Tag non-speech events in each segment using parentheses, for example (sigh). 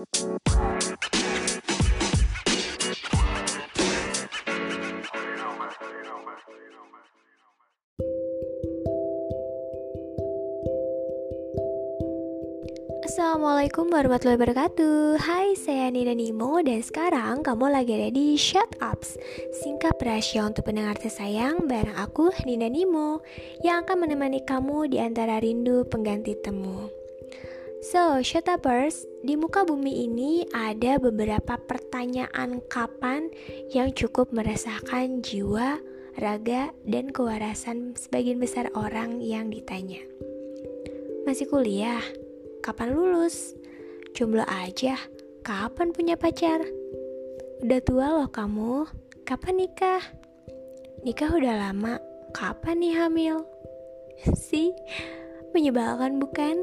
Assalamualaikum warahmatullahi wabarakatuh. Hai saya Nina Nimo dan sekarang kamu lagi ada di Shut Ups Singkat rahasia untuk pendengar tersayang bareng aku Nina Nimo Yang akan menemani kamu di antara rindu pengganti temu So, Shut Upers, di muka bumi ini ada beberapa pertanyaan kapan yang cukup meresahkan jiwa, raga, dan kewarasan sebagian besar orang yang ditanya Masih kuliah? Kapan lulus? Jomblo aja, kapan punya pacar? Udah tua loh kamu, kapan nikah? Nikah udah lama, kapan nih hamil? (laughs) Sih, menyebalkan bukan?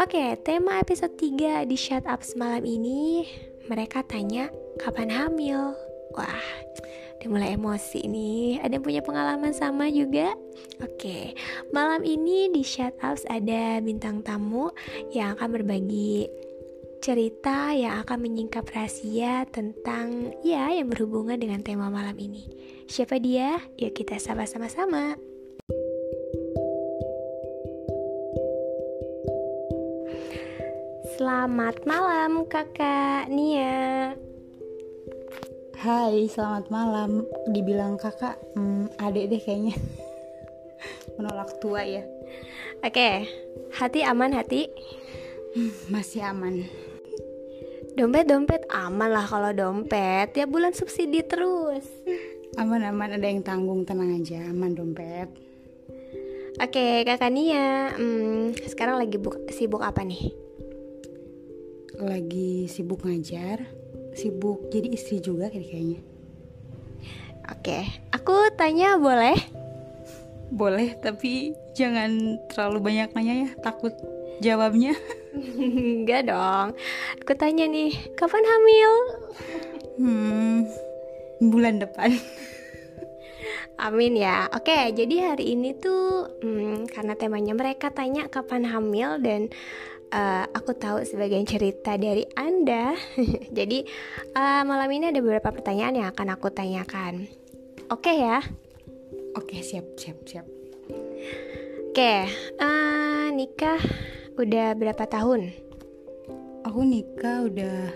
Oke, tema episode 3 di Shut Up semalam ini Mereka tanya, kapan hamil? Wah, udah mulai emosi nih Ada yang punya pengalaman sama juga? Oke, malam ini di Shut Ups ada bintang tamu yang akan berbagi cerita yang akan menyingkap rahasia tentang ya yang berhubungan dengan tema malam ini. Siapa dia? Yuk kita sapa sama-sama. Selamat malam kakak Nia Hai, selamat malam. Dibilang kakak, hmm, adek deh kayaknya. (laughs) Menolak tua ya. Oke, hati aman hati? Hmm, masih aman. Dompet-dompet aman lah kalau dompet. Tiap bulan subsidi terus. Aman-aman ada yang tanggung, tenang aja. Aman dompet. Oke, kakak Nia, hmm, sekarang lagi sibuk apa nih? Lagi sibuk ngajar sibuk jadi istri juga kayaknya Oke, aku tanya boleh? Boleh, tapi jangan terlalu banyak nanya ya, takut jawabnya. Enggak dong. Aku tanya nih, kapan hamil? Hmm, bulan depan. Amin ya. Oke, jadi hari ini tuh hmm, karena temanya mereka tanya kapan hamil dan uh, aku tahu sebagian cerita dari Anda. (laughs) Jadi uh, malam ini ada beberapa pertanyaan yang akan aku tanyakan. Oke okay ya? Oke okay, siap siap siap. Oke, okay, uh, eh, nikah udah berapa tahun? Aku nikah udah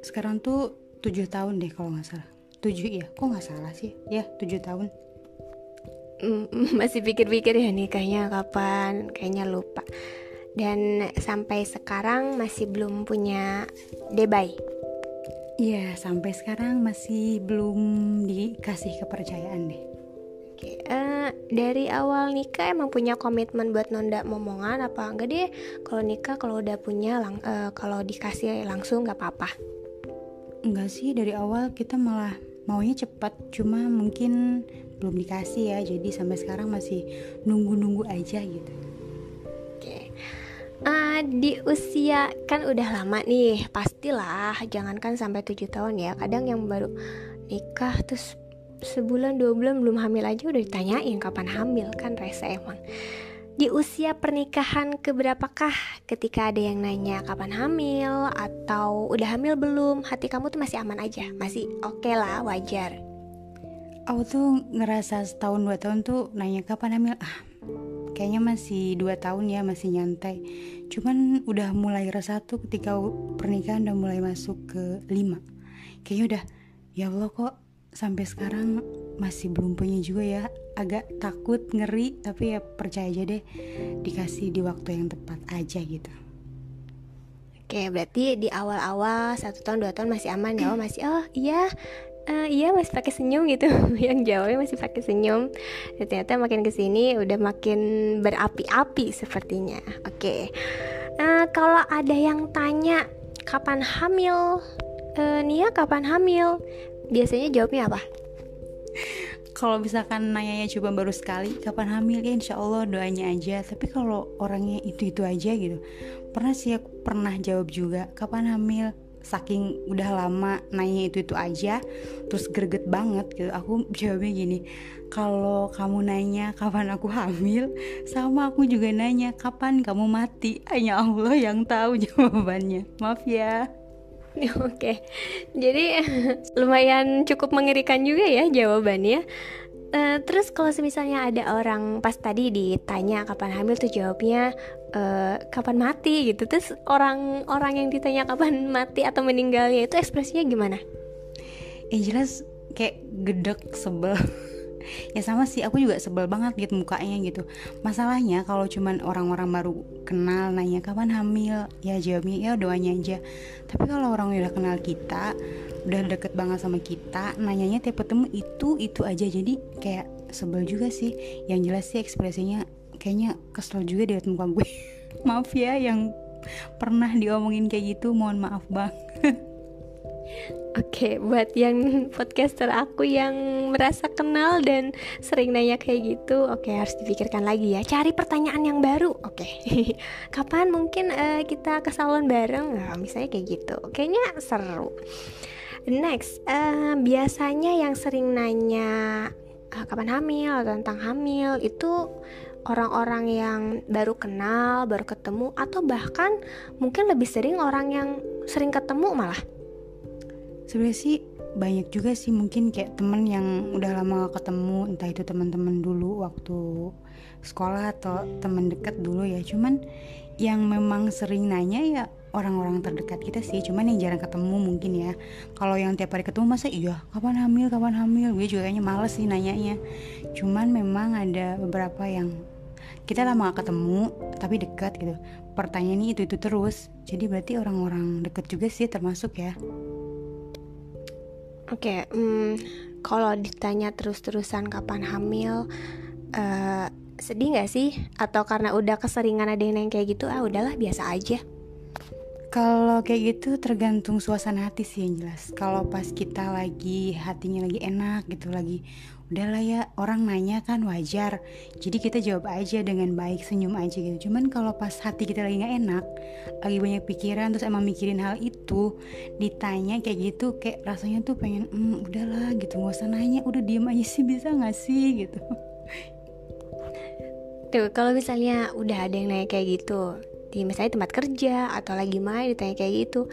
sekarang tuh tujuh tahun deh kalau nggak salah. Tujuh ya? Kok nggak salah sih? Ya tujuh tahun. Mm, (laughs) masih pikir-pikir ya nikahnya kapan? Kayaknya lupa dan sampai sekarang masih belum punya debay. Iya, sampai sekarang masih belum dikasih kepercayaan deh. Oke, uh, dari awal nikah emang punya komitmen buat nonda momongan apa enggak deh? Kalau nikah kalau udah punya lang uh, kalau dikasih langsung nggak apa-apa. Enggak sih, dari awal kita malah maunya cepat, cuma mungkin belum dikasih ya. Jadi sampai sekarang masih nunggu-nunggu aja gitu uh, di usia kan udah lama nih. Pastilah jangankan sampai tujuh tahun ya. Kadang yang baru nikah terus sebulan dua bulan belum hamil aja udah ditanyain kapan hamil kan rese emang. Di usia pernikahan keberapakah? Ketika ada yang nanya kapan hamil atau udah hamil belum hati kamu tuh masih aman aja? Masih oke okay lah wajar. Aku tuh ngerasa setahun dua tahun tuh nanya kapan hamil. Ah kayaknya masih dua tahun ya masih nyantai. Cuman udah mulai resah tuh ketika pernikahan udah mulai masuk ke lima. Kayaknya udah ya Allah kok sampai sekarang masih belum punya juga ya. Agak takut ngeri tapi ya percaya aja deh dikasih di waktu yang tepat aja gitu. Oke, berarti di awal-awal satu tahun dua tahun masih aman ya? Oh masih oh iya uh, iya masih pakai senyum gitu. (laughs) Yang jawabnya masih pakai senyum. Dan ternyata makin ke sini udah makin berapi-api sepertinya. Oke. Okay. uh, kalau ada yang tanya kapan hamil? Uh, Nia kapan hamil? Biasanya jawabnya apa? (laughs) Kalau misalkan nanyanya coba baru sekali kapan hamil? Ya insya Allah doanya aja. Tapi kalau orangnya itu itu aja gitu. Pernah sih aku pernah jawab juga kapan hamil saking udah lama nanya itu itu aja terus greget banget gitu. Aku jawabnya gini kalau kamu nanya kapan aku hamil sama aku juga nanya kapan kamu mati. Hanya Allah yang tahu (laughs) jawabannya. Maaf ya. (laughs) Oke, jadi (laughs) lumayan cukup mengerikan juga ya jawabannya. Uh, terus kalau misalnya ada orang pas tadi ditanya kapan hamil tuh jawabnya uh, kapan mati gitu. Terus orang-orang yang ditanya kapan mati atau meninggalnya itu ekspresinya gimana? Ya jelas kayak gedek sebel ya sama sih aku juga sebel banget gitu mukanya gitu. Masalahnya kalau cuman orang-orang baru kenal nanya kapan hamil? Ya jawabnya ya doanya aja. Tapi kalau orang udah kenal kita udah deket banget sama kita nanyanya tiap ketemu itu itu aja. Jadi kayak sebel juga sih. Yang jelas sih ekspresinya kayaknya kesel juga di muka gue. (laughs) Maaf ya yang pernah diomongin kayak gitu mohon maaf banget Oke, okay, buat yang podcaster aku yang merasa kenal dan sering nanya kayak gitu, oke okay, harus dipikirkan lagi ya. Cari pertanyaan yang baru, oke. Okay. (laughs) Kapan mungkin uh, kita ke salon bareng? Nah, misalnya kayak gitu. Kayaknya seru. Next, uh, biasanya yang sering nanya uh, kapan hamil atau tentang hamil itu orang-orang yang baru kenal, baru ketemu, atau bahkan mungkin lebih sering orang yang sering ketemu malah sebenarnya sih banyak juga sih mungkin kayak temen yang udah lama gak ketemu entah itu teman-teman dulu waktu sekolah atau teman dekat dulu ya. Cuman yang memang sering nanya ya orang-orang terdekat kita sih cuman yang jarang ketemu mungkin ya. Kalau yang tiap hari ketemu masa iya kapan hamil kapan hamil? Gue juga kayaknya males sih nanyanya. Cuman memang ada beberapa yang kita lama gak ketemu tapi dekat gitu. Pertanyaannya itu itu terus. Jadi berarti orang-orang deket juga sih termasuk ya Oke, okay, hmm, kalau ditanya terus-terusan kapan hamil, uh, sedih nggak sih? Atau karena udah keseringan ada yang kayak gitu, ah udahlah biasa aja. Kalau kayak gitu tergantung suasana hati sih yang jelas. Kalau pas kita lagi hatinya lagi enak gitu, lagi udahlah ya orang nanya kan wajar. Jadi kita jawab aja dengan baik senyum aja gitu. Cuman kalau pas hati kita lagi nggak enak lagi banyak pikiran terus emang mikirin hal itu ditanya kayak gitu kayak rasanya tuh pengen hmm, udahlah gitu. Nggak usah nanya udah diem aja sih bisa nggak sih? gitu. Tuh kalau misalnya udah ada yang nanya kayak gitu di misalnya tempat kerja atau lagi main ditanya kayak gitu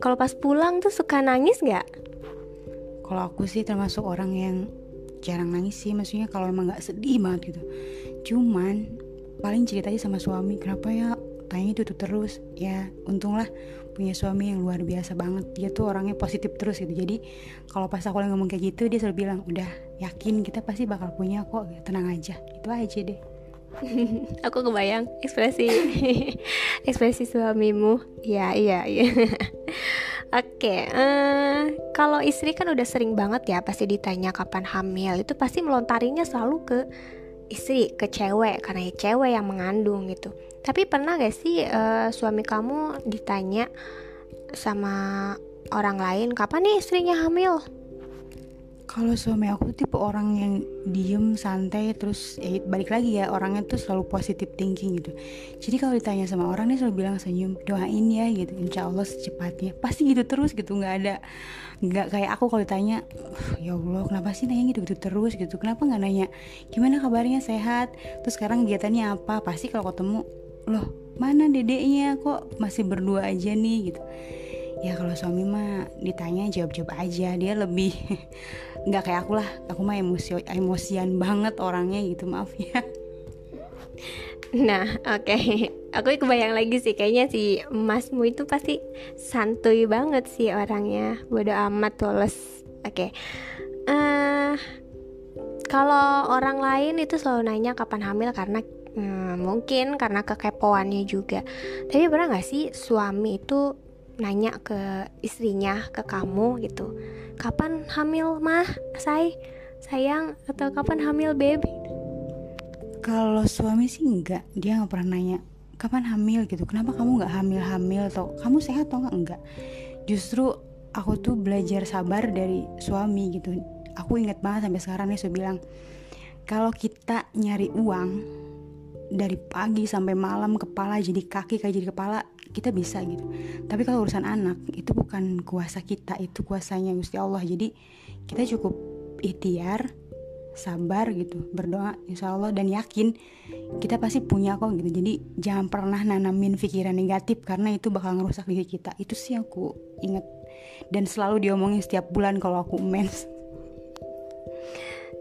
kalau pas pulang tuh suka nangis nggak? Kalau aku sih termasuk orang yang jarang nangis sih maksudnya kalau emang nggak sedih banget gitu. Cuman paling cerita aja sama suami kenapa ya tanya itu terus? Ya untunglah punya suami yang luar biasa banget. Dia tuh orangnya positif terus gitu. Jadi kalau pas aku ngomong kayak gitu dia selalu bilang udah yakin kita pasti bakal punya kok tenang aja. Itu aja deh. (laughs) Aku kebayang ekspresi (laughs) ekspresi suamimu. Ya iya iya Oke, okay, uh, eh, kalau istri kan udah sering banget ya pasti ditanya kapan hamil itu pasti melontarinya selalu ke istri, ke cewek karena ya cewek yang mengandung gitu. Tapi pernah gak sih uh, suami kamu ditanya sama orang lain kapan nih istrinya hamil? Kalau suami aku tipe orang yang diem santai terus ya balik lagi ya orangnya tuh selalu positif thinking gitu. Jadi kalau ditanya sama orang dia selalu bilang senyum doain ya gitu. Insya Allah secepatnya. Pasti gitu terus gitu nggak ada nggak kayak aku kalau ditanya ya Allah kenapa sih nanya gitu gitu terus? gitu. Kenapa nggak nanya gimana kabarnya? Sehat? Terus sekarang kegiatannya apa? Pasti kalau ketemu loh mana dedeknya? Kok masih berdua aja nih? gitu ya kalau suami mah ditanya jawab-jawab aja dia lebih (laughs) nggak kayak aku lah. Aku mah emosi emosian banget orangnya gitu maaf ya. Nah oke. Okay. (laughs) aku kebayang lagi sih kayaknya si emasmu itu pasti santuy banget sih orangnya. Bodo amat tules oke. Okay. uh, eh, kalau orang lain itu selalu nanya kapan hamil karena hmm, mungkin karena kekepoannya juga. Tapi pernah nggak sih suami itu nanya ke istrinya ke kamu gitu. Kapan hamil mah? Say sayang atau kapan hamil baby? Kalau suami sih enggak. Dia nggak pernah nanya kapan hamil? gitu. Kenapa kamu nggak hamil hamil atau kamu sehat atau enggak enggak. Justru aku tuh belajar sabar dari suami gitu. Aku inget banget sampai sekarang nih saya bilang kalau kita nyari uang dari pagi sampai malam kepala jadi kaki kayak jadi kepala kita bisa gitu. Tapi kalau urusan anak itu bukan kuasa kita itu kuasanya Gusti Allah. Jadi kita cukup ikhtiar sabar gitu berdoa insya Allah dan yakin kita pasti punya kok gitu. Jadi jangan pernah nanamin pikiran negatif karena itu bakal ngerusak diri kita. Itu sih aku inget dan selalu diomongin setiap bulan kalau aku mens.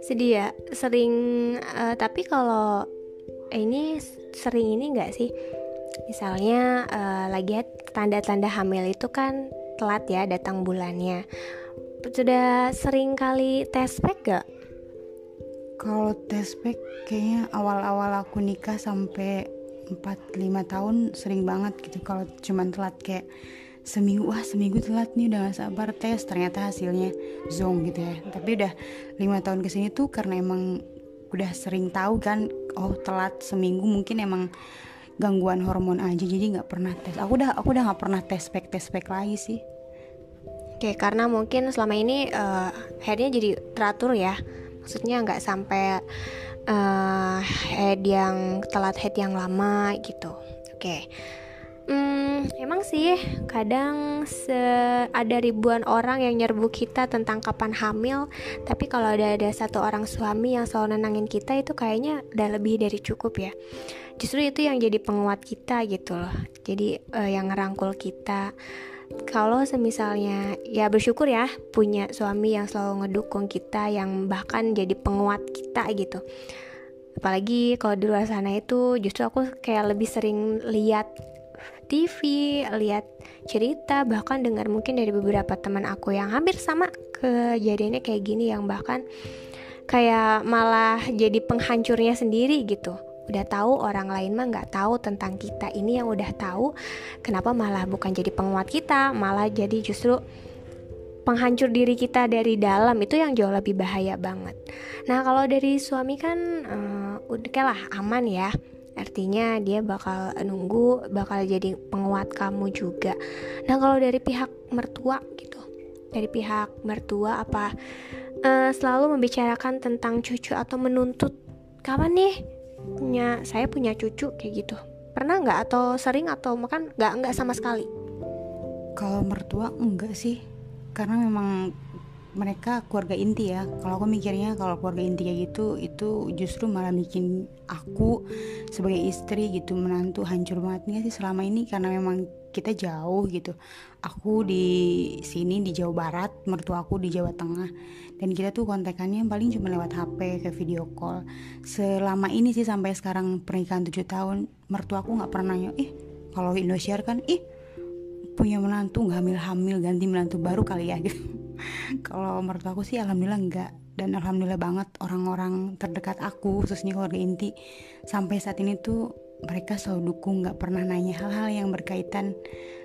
Sedih ya sering uh, tapi kalau ini sering ini enggak sih misalnya uh, lagi tanda-tanda hamil itu kan telat ya datang bulannya. Sudah sering kali tes pack gak? Kalau tes pack kayaknya awal-awal aku nikah sampai 4-5 tahun sering banget gitu. Kalau cuman telat kayak seminggu wah seminggu telat nih udah gak sabar tes. Ternyata hasilnya zong gitu ya. Tapi udah lima tahun ke sini tuh karena emang udah sering tahu kan oh telat seminggu. Mungkin emang gangguan hormon aja jadi nggak pernah tes aku udah aku udah nggak pernah tes pack tes pack lagi sih Oke, karena mungkin selama ini uh, headnya jadi teratur ya. Maksudnya nggak sampai uh, head yang telat head yang lama gitu. Oke. Hmm, emang sih kadang se ada ribuan orang yang nyerbu kita tentang kapan hamil, tapi kalau ada ada satu orang suami yang selalu nenangin kita itu kayaknya udah lebih dari cukup ya. Justru itu yang jadi penguat kita gitu loh. Jadi uh, yang ngerangkul kita. Kalau semisalnya ya bersyukur ya punya suami yang selalu ngedukung kita yang bahkan jadi penguat kita gitu. Apalagi kalau di luar sana itu justru aku kayak lebih sering lihat TV, lihat cerita, bahkan dengar mungkin dari beberapa teman aku yang hampir sama kejadiannya kayak gini yang bahkan kayak malah jadi penghancurnya sendiri gitu udah tahu orang lain mah nggak tahu tentang kita. Ini yang udah tahu kenapa malah bukan jadi penguat kita malah jadi justru penghancur diri kita dari dalam. Itu yang jauh lebih bahaya banget. Nah kalau dari suami kan uh, udah lah aman ya. Artinya dia bakal nunggu bakal jadi penguat kamu juga. Nah kalau dari pihak mertua gitu dari pihak mertua apa uh, selalu membicarakan tentang cucu atau menuntut kapan nih punya saya punya cucu kayak gitu. Pernah nggak? Atau sering? Atau makan? Nggak nggak sama sekali? Kalau mertua enggak sih. Karena memang mereka keluarga inti ya. Kalau aku mikirnya kalau keluarga inti kayak gitu itu justru malah bikin aku sebagai istri gitu menantu hancur banget. Nih sih selama ini karena memang kita jauh gitu. Aku di sini di Jawa Barat mertua aku di Jawa Tengah. Dan kita tuh kontekannya paling cuma lewat HP ke video call. Selama ini sih sampai sekarang pernikahan 7 tahun mertua aku nggak pernah nanya ih kalau Indosiar kan ih punya menantu nggak hamil hamil ganti menantu baru kali ya? (laughs) Gitu. Kalau menurut aku sih alhamdulillah enggak dan alhamdulillah banget orang-orang terdekat aku khususnya keluarga inti sampai saat ini tuh mereka selalu dukung nggak pernah nanya hal-hal yang berkaitan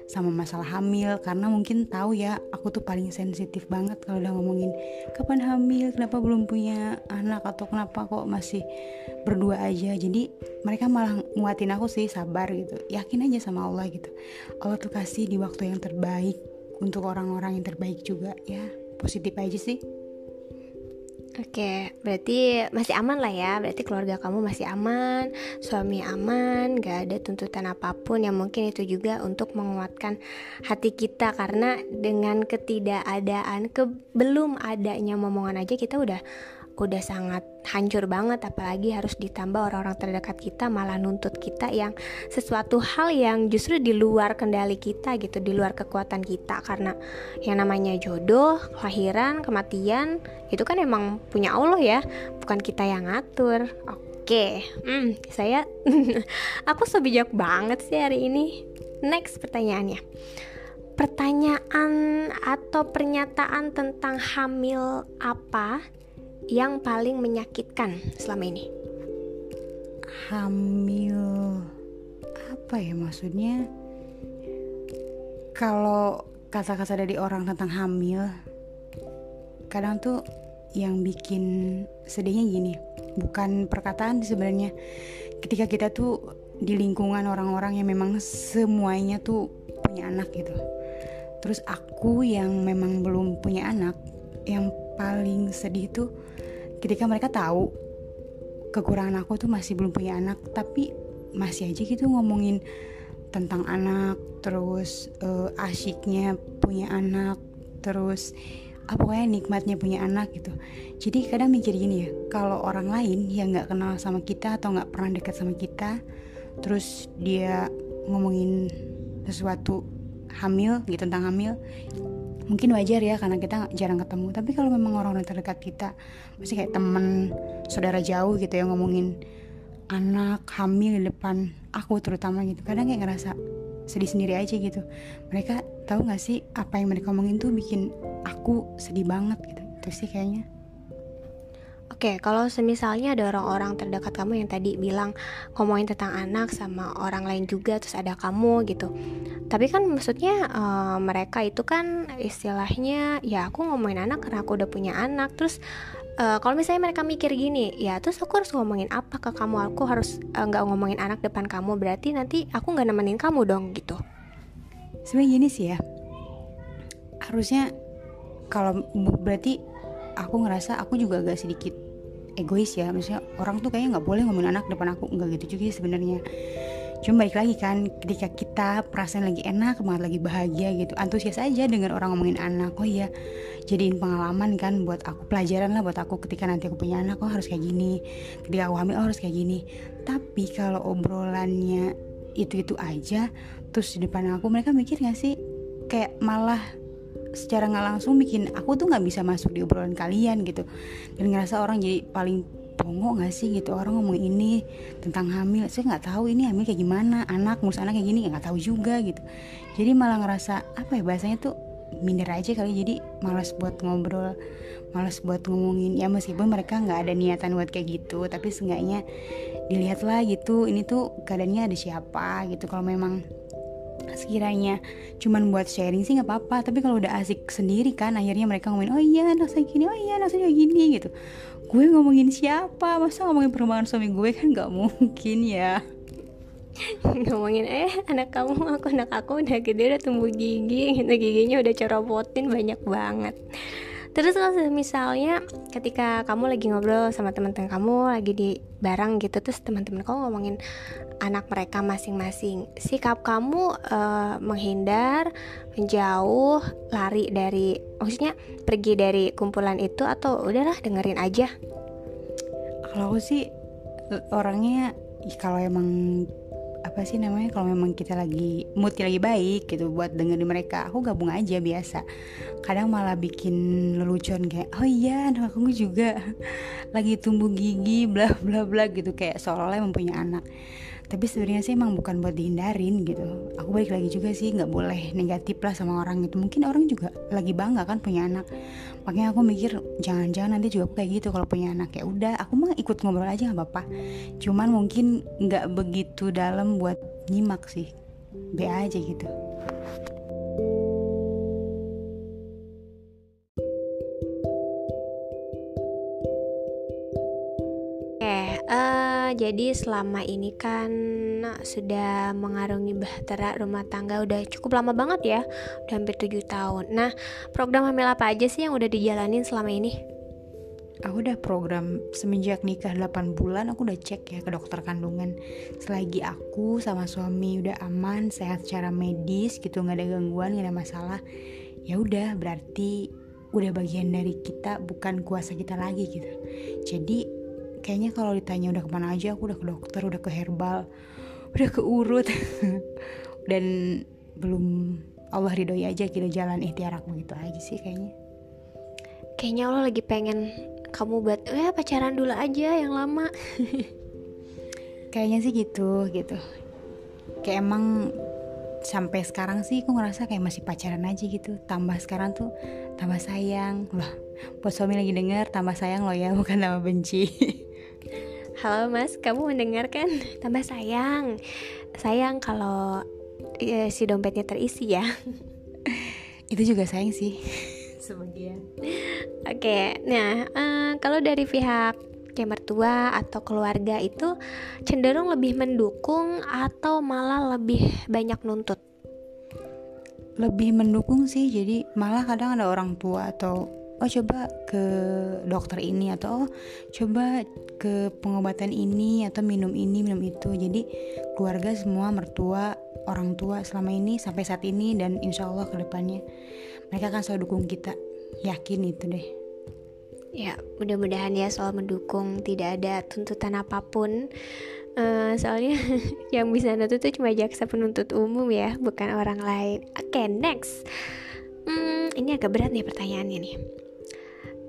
sama masalah hamil. Karena mungkin tahu ya aku tuh paling sensitif banget kalau udah ngomongin kapan hamil? Kenapa belum punya anak? Atau kenapa kok masih berdua aja? Jadi mereka malah nguatin aku sih sabar gitu. Yakin aja sama Allah gitu. Allah tuh kasih di waktu yang terbaik untuk orang-orang yang terbaik juga ya. Positif aja sih Oke, berarti masih aman lah ya. Berarti keluarga kamu masih aman, suami aman, gak ada tuntutan apa pun yang mungkin itu juga untuk menguatkan hati kita karena dengan ketidakadaan, ke belum adanya momongan aja kita udah udah sangat hancur banget apalagi harus ditambah orang-orang terdekat kita malah nuntut kita yang sesuatu hal yang justru di luar kendali kita gitu di luar kekuatan kita. Karena yang namanya jodoh kelahiran kematian itu kan emang punya Allah ya bukan kita yang ngatur. Oke hmm, saya (laughs) aku so bijak banget sih hari ini. Next pertanyaannya. Pertanyaan atau pernyataan tentang hamil apa yang paling menyakitkan selama ini? Hamil apa ya maksudnya? Kalau kata-kata dari orang tentang hamil, kadang tuh yang bikin sedihnya gini, bukan perkataan sebenarnya. Ketika kita tuh di lingkungan orang-orang yang memang semuanya tuh punya anak gitu. Terus aku yang memang belum punya anak, yang paling sedih tuh ketika mereka tahu kekurangan aku tuh masih belum punya anak tapi masih aja gitu ngomongin tentang anak terus uh, asyiknya punya anak terus apa pokoknya nikmatnya punya anak gitu. Jadi kadang mikir gini ya kalau orang lain yang nggak kenal sama kita atau nggak pernah dekat sama kita terus dia ngomongin sesuatu hamil gitu tentang hamil mungkin wajar ya karena kita jarang ketemu. Tapi kalau memang orang-orang terdekat kita masih kayak temen saudara jauh gitu ya ngomongin anak hamil di depan aku terutama gitu. Kadang kayak ngerasa sedih sendiri aja gitu. Mereka tahu nggak sih apa yang mereka omongin tuh bikin aku sedih banget gitu. Itu sih kayaknya Oke, kalau semisalnya ada orang-orang terdekat kamu yang tadi bilang ngomongin tentang anak sama orang lain juga, terus ada kamu gitu. Tapi kan maksudnya uh, mereka itu kan istilahnya ya aku ngomongin anak karena aku udah punya anak. Terus uh, kalau misalnya mereka mikir gini, ya terus aku harus ngomongin apa ke kamu? Aku harus nggak uh, ngomongin anak depan kamu, berarti nanti aku nggak nemenin kamu dong gitu. Sebenarnya gini sih ya, harusnya kalau berarti aku ngerasa aku juga agak sedikit egois ya. Maksudnya orang tuh kayaknya nggak boleh ngomongin anak depan aku. Nggak gitu juga sebenarnya. Cuma baik lagi kan ketika kita perasaan lagi enak banget lagi bahagia gitu. Antusias aja dengan orang ngomongin anak. Oh iya jadiin pengalaman kan buat aku pelajaran lah buat aku ketika nanti aku punya anak. Oh harus kayak gini. Ketika aku hamil oh harus kayak gini. Tapi kalau obrolannya itu itu aja terus di depan aku mereka mikir gak sih? Kayak malah secara nggak langsung bikin aku tuh nggak bisa masuk di obrolan kalian gitu. Dan ngerasa orang jadi paling pongo nggak sih gitu? Orang ngomong ini tentang hamil. Saya nggak tahu ini hamil kayak gimana anak ngurus anak kayak gini nggak tahu juga gitu. Jadi malah ngerasa apa ya bahasanya tuh minder aja kali. Jadi malas buat ngobrol malas buat ngomongin. Ya meskipun mereka nggak ada niatan buat kayak gitu tapi seenggaknya dilihatlah gitu ini tuh keadaannya ada siapa gitu. Kalau memang sekiranya. Cuman buat sharing sih nggak apa-apa tapi kalau udah asik sendiri kan akhirnya mereka ngomongin oh iya anak saya gini oh iya anak saya gini gitu. Gue ngomongin siapa? Masa ngomongin perkembangan suami gue kan nggak mungkin ya. (laughs) Ngomongin eh anak kamu aku anak aku udah gede udah tumbuh gigi gitu. Giginya udah corobotin banyak banget Terus kalau misalnya ketika kamu lagi ngobrol sama teman-teman kamu lagi di barang gitu terus teman-teman kamu ngomongin anak mereka masing-masing, sikap kamu uh, menghindar, menjauh, lari dari maksudnya pergi dari kumpulan itu atau udahlah dengerin aja. Kalau aku sih orangnya kalau emang apa sih namanya kalau memang kita lagi mood lagi baik gitu buat dengerin mereka aku gabung aja biasa. Kadang malah bikin lelucon kayak oh iya anak aku juga (laughs) lagi tumbuh gigi bla bla bla gitu. Kayak seolah-olah mempunyai anak tapi sebenarnya sih emang bukan buat dihindarin gitu. Aku balik lagi juga sih nggak boleh negatif lah sama orang itu mungkin orang juga lagi bangga kan punya anak. Makanya aku mikir jangan-jangan nanti juga aku kayak gitu kalau punya anak. Ya udah aku mah ikut ngobrol aja nggak apa-apa. Cuman mungkin nggak begitu dalam buat nyimak sih. Be aja gitu jadi selama ini kan sudah mengarungi bahtera rumah tangga udah cukup lama banget ya udah hampir 7 tahun. Nah program hamil apa aja sih yang udah dijalanin selama ini? Aku udah program semenjak nikah 8 bulan aku udah cek ya ke dokter kandungan. Selagi aku sama suami udah aman sehat secara medis gitu nggak ada gangguan nggak ada masalah ya udah berarti udah bagian dari kita bukan kuasa kita lagi gitu. Jadi kayaknya kalau ditanya udah ke mana aja aku udah ke dokter udah ke herbal udah ke urut. (laughs) Dan belum Allah ridhoi aja gitu jalan ikhtiar aku gitu aja sih kayaknya. Kayaknya Allah lagi pengen kamu buat eh pacaran dulu aja yang lama. (laughs) Kayaknya sih gitu gitu. Kayak emang sampai sekarang sih aku ngerasa kayak masih pacaran aja gitu. Tambah sekarang tuh tambah sayang. Lah buat suami lagi denger tambah sayang loh ya (laughs) bukan tambah benci Halo mas, kamu mendengarkan? (laughs) Tambah sayang. Sayang kalau ya, si dompetnya terisi ya. (laughs) Itu juga sayang sih. Sebagian. Oke, nah uh, kalau dari pihak kayak mertua atau keluarga itu cenderung lebih mendukung atau malah lebih banyak nuntut? Lebih mendukung sih, jadi malah kadang ada orang tua atau oh coba ke dokter ini atau oh coba ke pengobatan ini atau minum ini minum itu. Jadi keluarga semua mertua orang tua selama ini sampai saat ini dan insya Allah ke depannya mereka akan selalu dukung kita. Yakin itu deh. Ya mudah-mudahan ya soal mendukung. Tidak ada tuntutan apa pun. Uh, soalnya (laughs) yang bisa nuntut itu cuma jaksa penuntut umum ya bukan orang lain. Oke okay, next. Hmm, ini agak berat nih pertanyaannya nih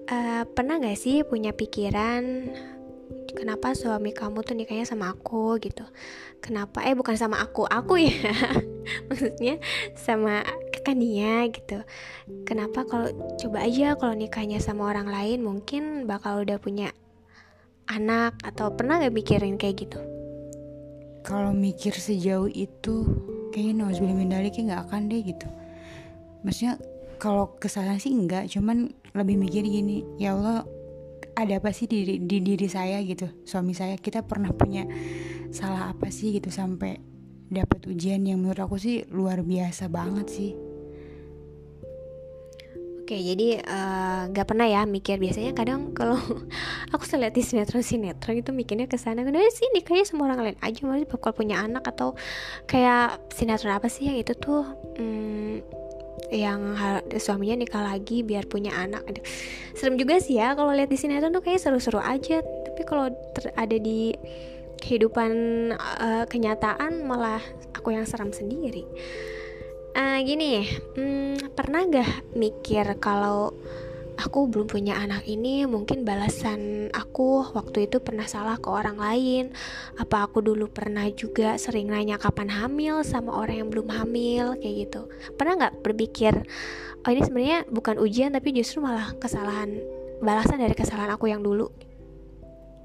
uh, pernah gak sih punya pikiran kenapa suami kamu tuh nikahnya sama aku? gitu. Kenapa? Eh bukan sama aku aku ya. (laughs) Maksudnya sama dia gitu. Kenapa kalau coba aja kalau nikahnya sama orang lain mungkin bakal udah punya anak. Atau pernah gak mikirin kayak gitu? Kalau mikir sejauh itu kayaknya Nauzubillah mindalik kayak gak akan deh gitu. Maksudnya kalau kesalahan sih enggak cuman lebih mikir gini ya Allah ada apa sih di, di diri saya? gitu. Suami saya kita pernah punya salah apa sih? gitu sampai dapat ujian yang menurut aku sih luar biasa banget sih. Oke, jadi uh, gak pernah ya mikir. Biasanya kadang kalau (laughs) aku selihat di sinetron sinetron itu mikirnya ke sana. Kenapa sih nikahnya sama orang lain aja. Malah bakal punya anak atau kayak sinetron apa sih yang itu tuh hmm, yang suaminya nikah lagi biar punya anak. Serem juga sih ya kalau lihat di sinetron tuh kayak seru-seru aja. Tapi kalau ada di kehidupan uh, kenyataan malah aku yang seram sendiri. Uh, gini hmm, pernah gak mikir kalau aku belum punya anak ini mungkin balasan aku waktu itu pernah salah ke orang lain. Apa aku dulu pernah juga sering nanya kapan hamil sama orang yang belum hamil kayak gitu. Pernah nggak berpikir oh ini sebenarnya bukan ujian tapi justru malah kesalahan balasan dari kesalahan aku yang dulu?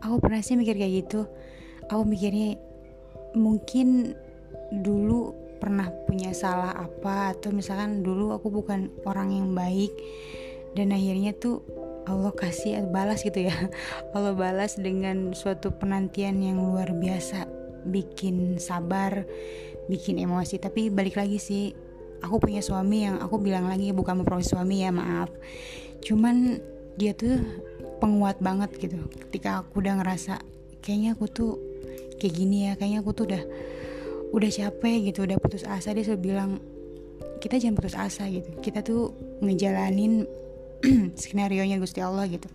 Aku pernah sih mikir kayak gitu. Aku mikirnya mungkin dulu pernah punya salah apa? Atau misalkan dulu aku bukan orang yang baik dan akhirnya tuh Allah kasih balas gitu ya. (laughs) Allah balas dengan suatu penantian yang luar biasa. Bikin sabar bikin emosi. Tapi balik lagi sih aku punya suami yang aku bilang lagi bukan memperoleh suami ya maaf. Cuman dia tuh penguat banget gitu. Ketika aku udah ngerasa kayaknya aku tuh kayak gini ya kayaknya aku tuh udah udah capek gitu udah putus asa. Dia selalu bilang kita jangan putus asa gitu. Kita tuh ngejalanin (clears throat) skenario nya Gusti Allah gitu.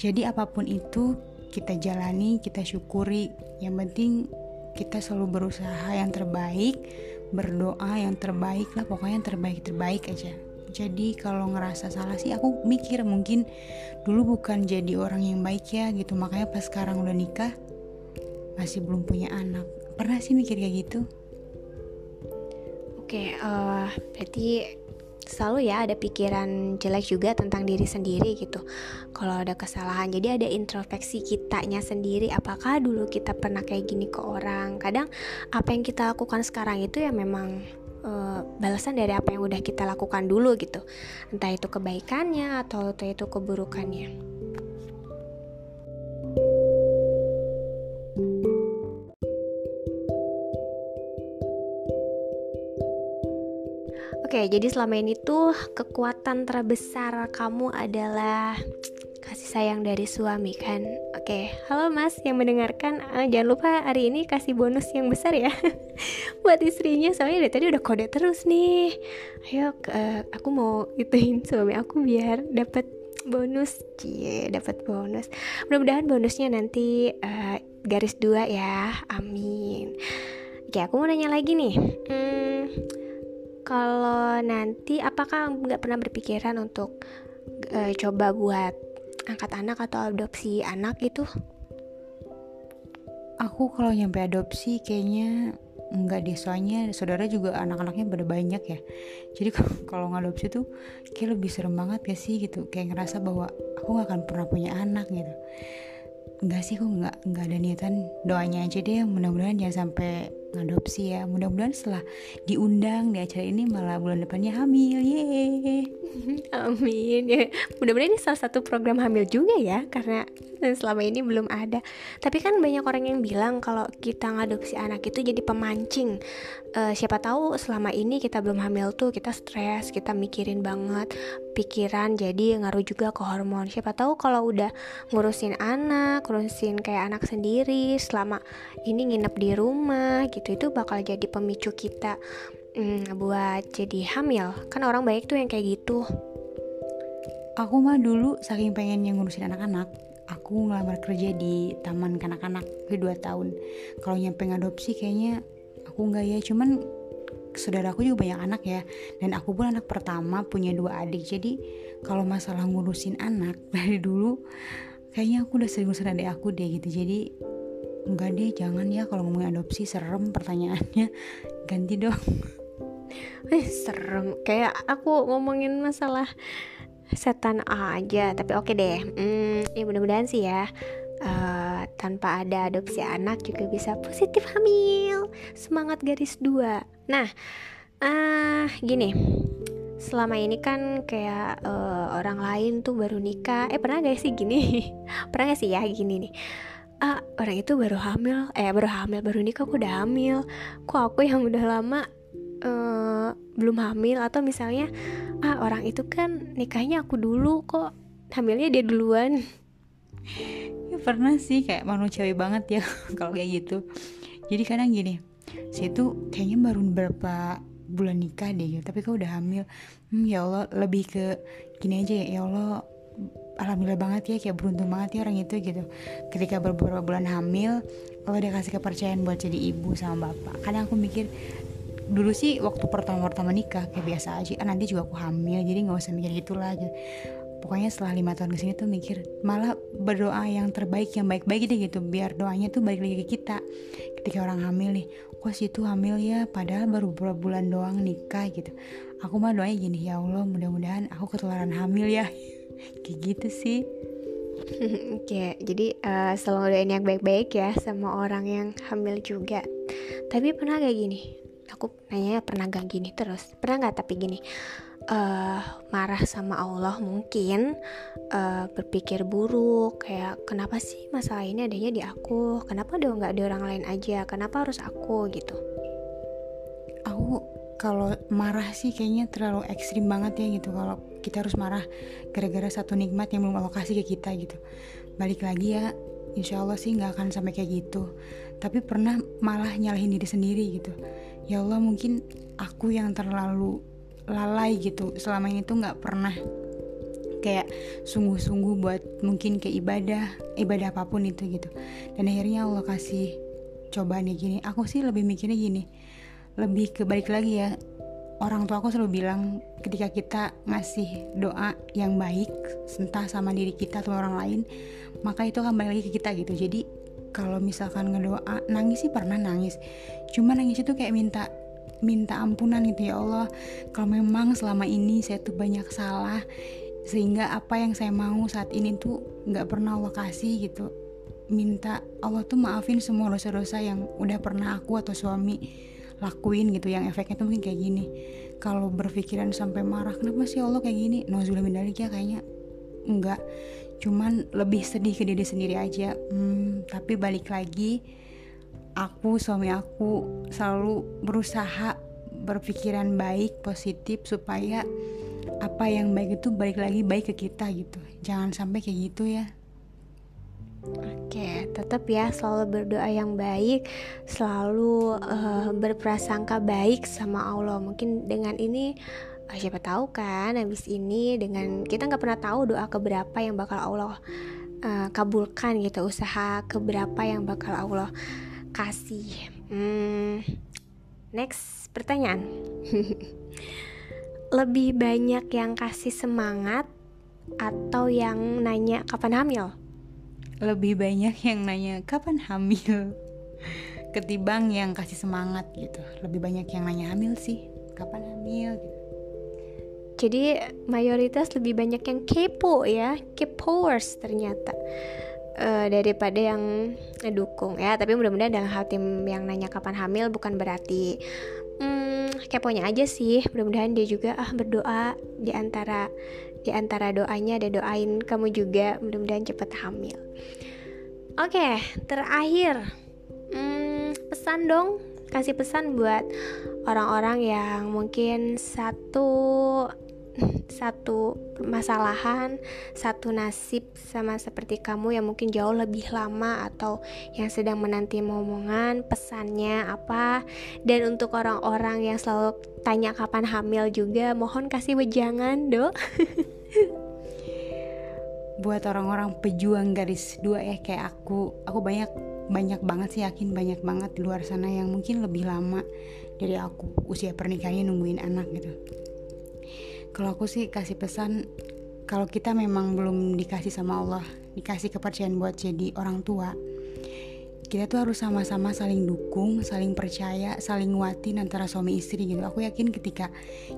Jadi apa pun itu kita jalani kita syukuri. Yang penting kita selalu berusaha yang terbaik berdoa yang terbaik lah pokoknya yang terbaik terbaik aja. Jadi kalau ngerasa salah sih aku mikir mungkin dulu bukan jadi orang yang baik ya gitu. Makanya pas sekarang udah nikah masih belum punya anak. Pernah sih mikir kayak gitu? Oke okay, uh, eh, berarti selalu ya ada pikiran jelek juga tentang diri sendiri gitu. Kalau ada kesalahan jadi ada introspeksi kitanya sendiri. Apakah dulu kita pernah kayak gini ke orang? Kadang apa yang kita lakukan sekarang itu ya memang uh, balasan dari apa yang udah kita lakukan dulu gitu. Entah itu kebaikannya atau itu keburukannya Oke, jadi selama ini tuh kekuatan terbesar kamu adalah kasih sayang dari suami kan? Oke, halo mas yang mendengarkan. Uh, Jangan lupa hari ini kasih bonus yang besar ya. (laughs) Buat istrinya soalnya dari tadi udah kode terus nih. Ayo uh, aku mau ituin suami aku biar dapat bonus. Cie dapat bonus. Mudah-mudahan bonusnya nanti uh, garis dua ya. Amin. Oke aku mau nanya lagi nih. Hmm, kalau nanti apakah nggak pernah berpikiran untuk uh, coba buat angkat anak atau adopsi anak gitu? Aku kalau nyampe adopsi kayaknya enggak deh soalnya saudara juga anak-anaknya pada banyak ya. Jadi (laughs) kalau ngadopsi tuh kayak lebih serem banget ya sih gitu? Kayak ngerasa bahwa aku nggak akan pernah punya anak gitu. Enggak sih kok nggak nggak ada niatan. Doanya aja deh mudah-mudahan jangan sampai ngadopsi ya. Mudah-mudahan setelah diundang di acara ini malah bulan depannya hamil. Ye (laughs) amin. Ya mudah-mudahan ini salah satu program hamil juga ya karena selama ini belum ada. Tapi kan banyak orang yang bilang kalau kita ngadopsi anak itu jadi pemancing. Uh, siapa tahu selama ini kita belum hamil tuh kita stres kita mikirin banget pikiran jadi ngaruh juga ke hormon. Siapa tahu kalau udah ngurusin anak ngurusin kayak anak sendiri selama ini nginep di rumah gitu gitu itu bakal jadi pemicu kita hmm, buat jadi hamil. Kan orang baik tuh yang kayak gitu. Aku mah dulu saking pengen ngurusin anak-anak aku ngelamar kerja di taman kanak-kanak di dua tahun. Kalau nyampe ngadopsi kayaknya aku nggak ya cuman saudaraku juga banyak anak ya. Dan aku pun anak pertama punya dua adik. Jadi kalau masalah ngurusin anak (laughs) dari dulu kayaknya aku udah sering ngurusin adik aku deh gitu. Jadi enggak deh jangan ya kalau ngomongin adopsi serem pertanyaannya. (laughs) Ganti dong. (laughs) Eh serem. Kayak aku ngomongin masalah setan aja tapi oke deh. Hmm, ya mudah-mudahan sih ya uh, tanpa ada adopsi anak juga bisa positif hamil. Semangat garis dua. Nah uh, gini. Selama ini kan kayak uh, orang lain tuh baru nikah. Eh pernah gak sih gini? (laughs) Pernah gak sih ya gini nih ah orang itu baru hamil. Eh baru hamil baru nikah aku udah hamil. Kok aku yang udah lama uh, belum hamil? Atau misalnya ah orang itu kan nikahnya aku dulu kok hamilnya dia duluan. Ya pernah sih kayak manusiawi banget ya (laughs) kalau kayak gitu. Jadi kadang gini saya tuh kayaknya baru beberapa bulan nikah deh gitu tapi kok udah hamil. Hmm, ya Allah lebih ke gini aja ya ya Allah alhamdulillah banget ya kayak beruntung banget ya orang itu gitu. Ketika beberapa bulan hamil Allah udah kasih kepercayaan buat jadi ibu sama bapak. Kadang aku mikir dulu sih waktu pertama-pertama nikah kayak biasa aja ah, nanti juga aku hamil jadi nggak usah mikir gitu lah gitu. pokoknya setelah lima tahun ke sini tuh mikir malah berdoa yang terbaik yang baik-baik deh gitu. Biar doanya tuh balik lagi ke kita. Ketika orang hamil nih kok sih tuh hamil ya? Padahal baru beberapa bulan doang nikah gitu. Aku mah doanya gini ya Allah mudah-mudahan aku ketularan hamil ya (laughs) kayak gitu sih. (laughs) Oke, jadi uh, selalu doain yang baik-baik ya sama orang yang hamil juga. Tapi pernah gak gini? aku nanya pernah gak gini terus? Pernah nggak? Tapi gini uh, marah sama Allah mungkin uh, berpikir buruk kayak kenapa sih masalah ini adanya di aku? Kenapa dong nggak di orang lain aja? Kenapa harus aku? Gitu. Aku kalau marah sih kayaknya terlalu ekstrim banget ya gitu. Kalau kita harus marah gara-gara satu nikmat yang belum Allah kasih ke kita gitu. Balik lagi ya insya Allah sih nggak akan sampai kayak gitu. Tapi pernah malah nyalahin diri sendiri gitu. Ya Allah mungkin aku yang terlalu lalai gitu. Selama ini tuh nggak pernah kayak sungguh-sungguh buat mungkin ke ibadah ibadah apa pun itu gitu. Dan akhirnya Allah kasih cobaan gini. Aku sih lebih mikirnya gini lebih kebalik lagi ya orang tua aku selalu bilang ketika kita ngasih doa yang baik entah sama diri kita atau orang lain maka itu akan balik lagi ke kita gitu. Jadi kalau misalkan ngedoa nangis sih pernah nangis. Cuma nangis itu kayak minta minta ampunan gitu ya Allah kalau memang selama ini saya tuh banyak salah sehingga apa yang saya mau saat ini tuh nggak pernah Allah kasih gitu. Minta Allah tuh maafin semua dosa-dosa yang udah pernah aku atau suami lakuin gitu yang efeknya tuh mungkin kayak gini. Kalau berpikiran sampai marah kenapa sih Allah kayak gini? Nauzubillah min ya kayaknya enggak. Cuman lebih sedih ke diri sendiri aja. Hmm, tapi balik lagi aku suami aku selalu berusaha berpikiran baik positif supaya apa yang baik itu balik lagi baik ke kita gitu. Jangan sampai kayak gitu ya Oke, tetap ya selalu berdoa yang baik, selalu uh, berprasangka baik sama Allah. Mungkin dengan ini uh, siapa tahu kan habis ini dengan kita nggak pernah tahu doa keberapa yang bakal Allah uh, kabulkan gitu usaha keberapa yang bakal Allah kasih. Hmm, next pertanyaan. (laughs) Lebih banyak yang kasih semangat atau yang nanya kapan hamil lebih banyak yang nanya kapan hamil? Ketimbang yang kasih semangat gitu. Lebih banyak yang nanya hamil sih? Kapan hamil? Gitu. Jadi mayoritas lebih banyak yang kepo ya kepoers ternyata. Uh, daripada yang ngedukung ya. Tapi mudah-mudahan dalam hal tim yang nanya kapan hamil bukan berarti hmm, keponya aja sih. Mudah-mudahan dia juga ah berdoa di antara di antara doanya ada doain kamu juga mudah-mudahan cepat hamil. Oke okay, terakhir. Hmm, pesan dong. Kasih pesan buat orang-orang yang mungkin satu satu permasalahan, satu nasib sama seperti kamu yang mungkin jauh lebih lama atau yang sedang menanti momongan, pesannya apa? Dan untuk orang-orang yang selalu tanya kapan hamil juga, mohon kasih wejangan, Dok. (laughs) buat orang-orang pejuang garis dua ya kayak aku aku banyak banyak banget sih yakin banyak banget di luar sana yang mungkin lebih lama dari aku usia pernikahannya nungguin anak gitu kalau aku sih kasih pesan kalau kita memang belum dikasih sama Allah dikasih kepercayaan buat jadi orang tua kita tuh harus sama-sama saling dukung, saling percaya, saling nguatin antara suami istri gitu. Aku yakin ketika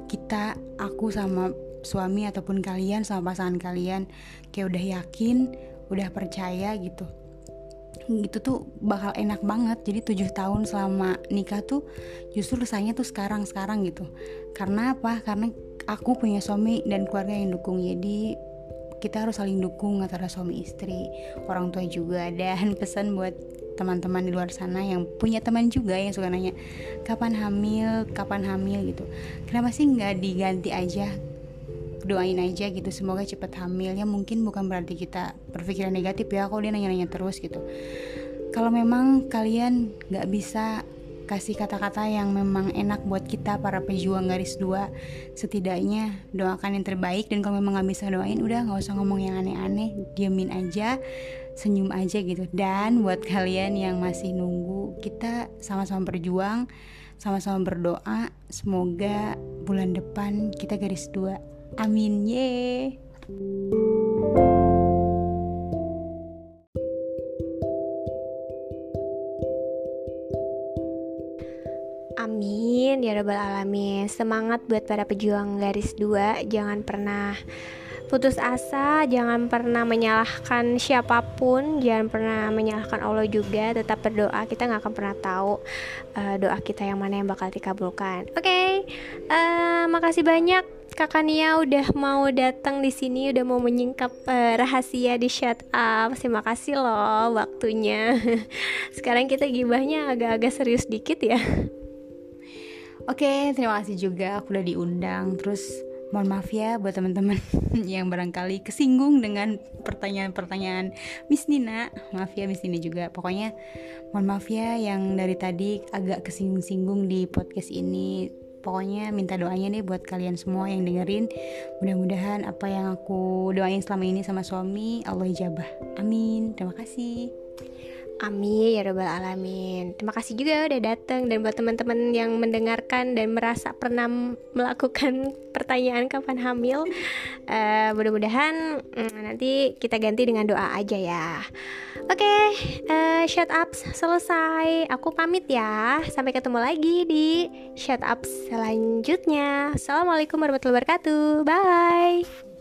kita, aku sama suami ataupun kalian sama pasangan kalian kayak udah yakin, udah percaya gitu. Gitu tuh bakal enak banget. Jadi tujuh tahun selama nikah tuh justru rasanya tuh sekarang-sekarang gitu. Karena apa? Karena aku punya suami dan keluarga yang dukung. Jadi kita harus saling dukung antara suami istri orang tua juga. (laughs) Dan pesan buat teman-teman di luar sana yang punya teman juga yang suka nanya kapan hamil? Kapan hamil? gitu. Kenapa sih nggak diganti aja? Doain aja gitu semoga cepet hamil. Ya mungkin bukan berarti kita berpikiran negatif ya kalau dia nanya-nanya terus gitu. Kalau memang kalian nggak bisa kasih kata-kata yang memang enak buat kita para pejuang garis dua. Setidaknya doakan yang terbaik dan kalau memang nggak bisa doain udah nggak usah ngomong yang aneh-aneh. Diamin aja senyum aja gitu. Dan buat kalian yang masih nunggu kita sama-sama berjuang sama-sama berdoa. Semoga bulan depan kita garis dua. Amin. Ye Amin ya rabbal alamin. Semangat buat para pejuang garis dua. Jangan pernah putus asa, jangan pernah menyalahkan siapa pun, jangan pernah menyalahkan Allah juga. Tetap berdoa, kita nggak akan pernah tahu uh, doa kita yang mana yang bakal dikabulkan. Oke, okay, uh, eh, makasih banyak Kakak Nia udah mau datang di sini, udah mau menyingkap uh, rahasia di shut up. Terima kasih loh waktunya. (laughs) Sekarang kita gibahnya agak-agak serius dikit ya. Oke, terima kasih juga. Aku udah diundang. Terus mohon maaf ya buat teman-teman (laughs) yang barangkali kesinggung dengan pertanyaan-pertanyaan Miss Nina. Maaf ya Miss Nina juga. Pokoknya mohon maaf ya yang dari tadi agak kesinggung-singgung di podcast ini. Pokoknya minta doanya nih buat kalian semua yang dengerin. Mudah-mudahan apa yang aku doain selama ini sama suami Allah ijabah. Amin. Terima kasih Amin ya robbal alamin. Terima kasih juga udah datang dan buat teman-teman yang mendengarkan dan merasa pernah melakukan (laughs) pertanyaan kapan hamil, uh, mudah-mudahan um, nanti kita ganti dengan doa aja ya. Oke, okay, uh, eh, shut up selesai. Aku pamit ya. Sampai ketemu lagi di shut up selanjutnya. Assalamualaikum warahmatullahi wabarakatuh. Bye.